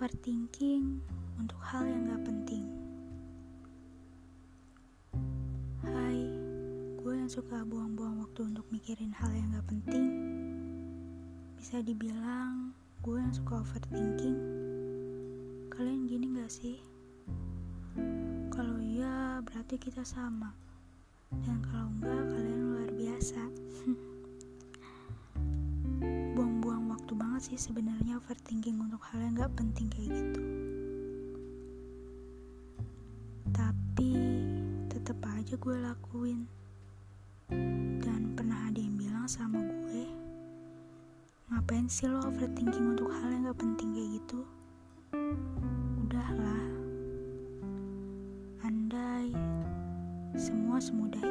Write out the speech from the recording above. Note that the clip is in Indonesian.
Overthinking untuk hal yang gak penting. Hai, gue yang suka buang-buang waktu untuk mikirin hal yang gak penting. Bisa dibilang gue yang suka overthinking. Kalian gini gak sih? Kalau iya, berarti kita sama. Banget sih sebenarnya overthinking untuk hal yang gak penting kayak gitu. Tapi tetep aja gue lakuin. Dan pernah ada yang bilang sama gue, ngapain sih lo overthinking untuk hal yang gak penting kayak gitu? Udahlah, andai semua semudah